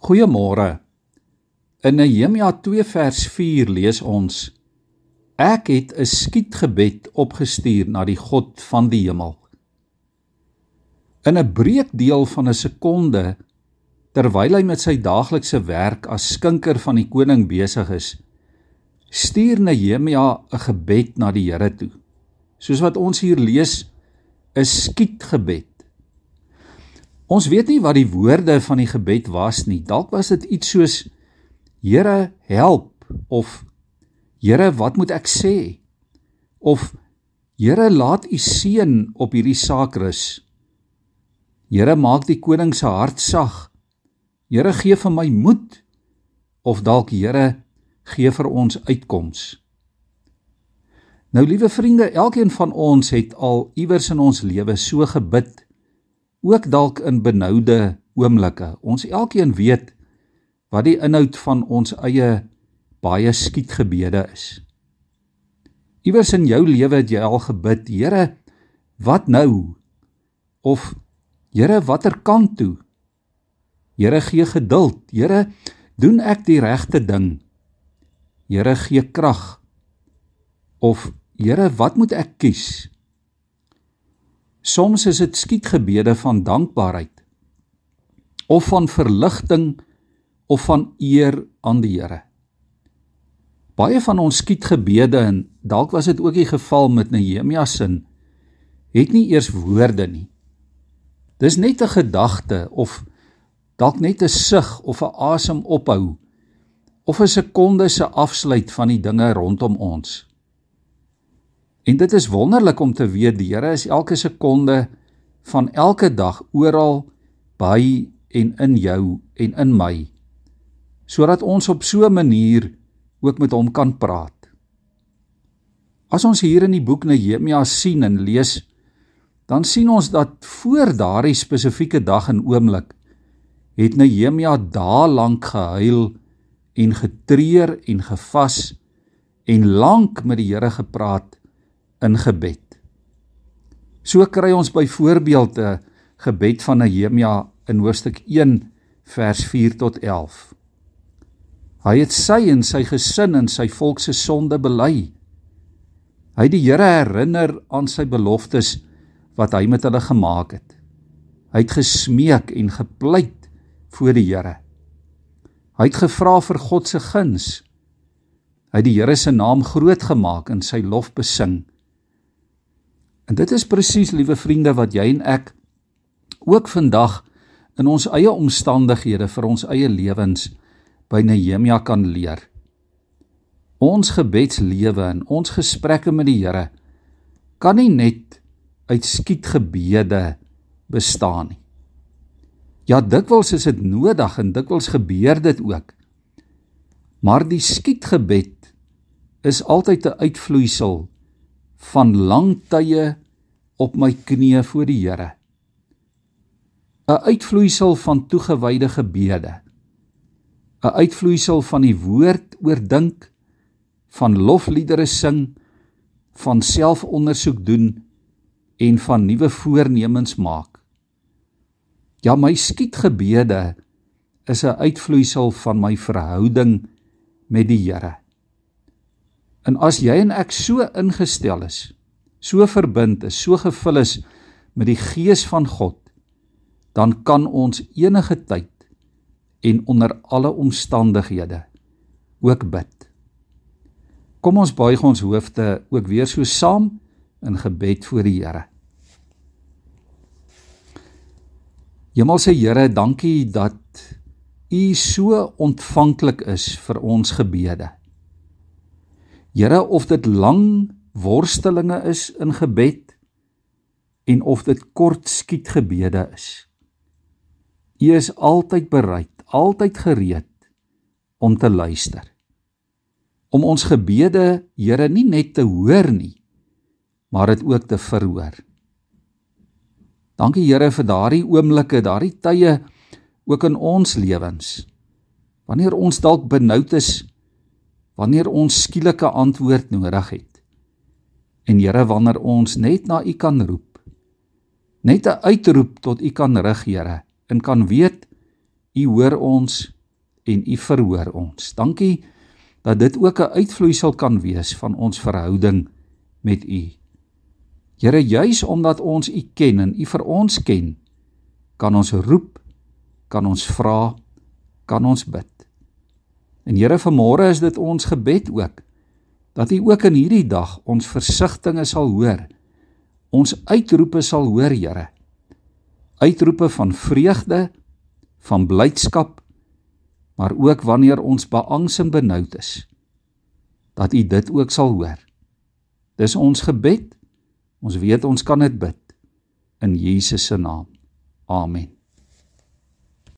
Goeiemôre. In Nehemia 2 vers 4 lees ons: Ek het 'n skietgebed opgestuur na die God van die hemel. In 'n breekdeel van 'n sekonde terwyl hy met sy daaglikse werk as skinker van die koning besig is, stuur Nehemia 'n gebed na die Here toe. Soos wat ons hier lees, 'n skietgebed. Ons weet nie wat die woorde van die gebed was nie. Dalk was dit iets soos Here, help of Here, wat moet ek sê? Of Here, laat u seën op hierdie saak rus. Here, maak die koning se hart sag. Here, gee vir my moed. Of dalk Here, gee vir ons uitkoms. Nou liewe vriende, elkeen van ons het al iewers in ons lewe so gebid, ook dalk in benoude oomblikke. Ons elkeen weet wat die inhoud van ons eie baie skietgebede is. Iewers in jou lewe het jy al gebid, Here, wat nou? Of Here, watter kant toe? Here, gee geduld. Here, doen ek die regte ding? Here gee krag. Of Here, wat moet ek kies? Soms is dit skietgebede van dankbaarheid of van verligting of van eer aan die Here. Baie van ons skietgebede en dalk was dit ook die geval met Nehemia se het nie eers woorde nie. Dis net 'n gedagte of dalk net 'n sug of 'n asem ophou of 'n sekonde se afsluit van die dinge rondom ons. En dit is wonderlik om te weet die Here is elke sekonde van elke dag oral by en in jou en in my sodat ons op so 'n manier ook met hom kan praat. As ons hier in die boek Nehemia sien en lees, dan sien ons dat voor daardie spesifieke dag en oomblik het Nehemia dae lank gehuil en getreur en gevas en lank met die Here gepraat in gebed. So kry ons byvoorbeeld 'n gebed van Nehemia in hoofstuk 1 vers 4 tot 11. Hy het sy en sy gesin en sy volk se sonde bely. Hy het die Here herinner aan sy beloftes wat hy met hulle gemaak het. Hy het gesmeek en gepleit voor die Here. Hy het gevra vir God se guns. Hy het die Here se naam groot gemaak en sy lof besing. En dit is presies, liewe vriende, wat jy en ek ook vandag in ons eie omstandighede vir ons eie lewens by Nehemia kan leer. Ons gebedslewe en ons gesprekke met die Here kan nie net uit skietgebede bestaan nie. Ja, dikwels is dit nodig en dikwels gebeur dit ook. Maar die skietgebed is altyd 'n uitvloeisel van lang tye op my knieë voor die Here. 'n Uitvloeisel van toegewyde gebede. 'n Uitvloeisel van die woord oordink, van lofliedere sing, van selfondersoek doen en van nuwe voornemens maak. Ja, my skietgebede is 'n uitvloeisel van my verhouding met die Here. En as jy en ek so ingestel is, so verbind is, so gevul is met die gees van God, dan kan ons enige tyd en onder alle omstandighede ook bid. Kom ons buig ons hoofde ook weer so saam in gebed voor die Here. Hemelse Here, dankie dat U so ontvanklik is vir ons gebede. Here, of dit lang worstelinge is in gebed en of dit kort skietgebede is. U is altyd bereid, altyd gereed om te luister. Om ons gebede, Here, nie net te hoor nie, maar dit ook te verhoor. Dankie Here vir daardie oomblikke, daardie tye ook in ons lewens. Wanneer ons dalk benoud is, wanneer ons skielike antwoord nodig het. En Here, wanneer ons net na U kan roep. Net 'n uitroep tot U kan rig, Here, en kan weet U hoor ons en U verhoor ons. Dankie dat dit ook 'n uitvloeisel kan wees van ons verhouding met U. Here, juis omdat ons U ken en U vir ons ken, kan ons roep, kan ons vra, kan ons bid. En Here, vanmôre is dit ons gebed ook dat U ook in hierdie dag ons versigtings sal hoor. Ons uitroepe sal hoor, Here. Uitroepe van vreugde, van blydskap, maar ook wanneer ons beangs en benoud is, dat U dit ook sal hoor. Dis ons gebed. Ons weet ons kan dit bid in Jesus se naam. Amen.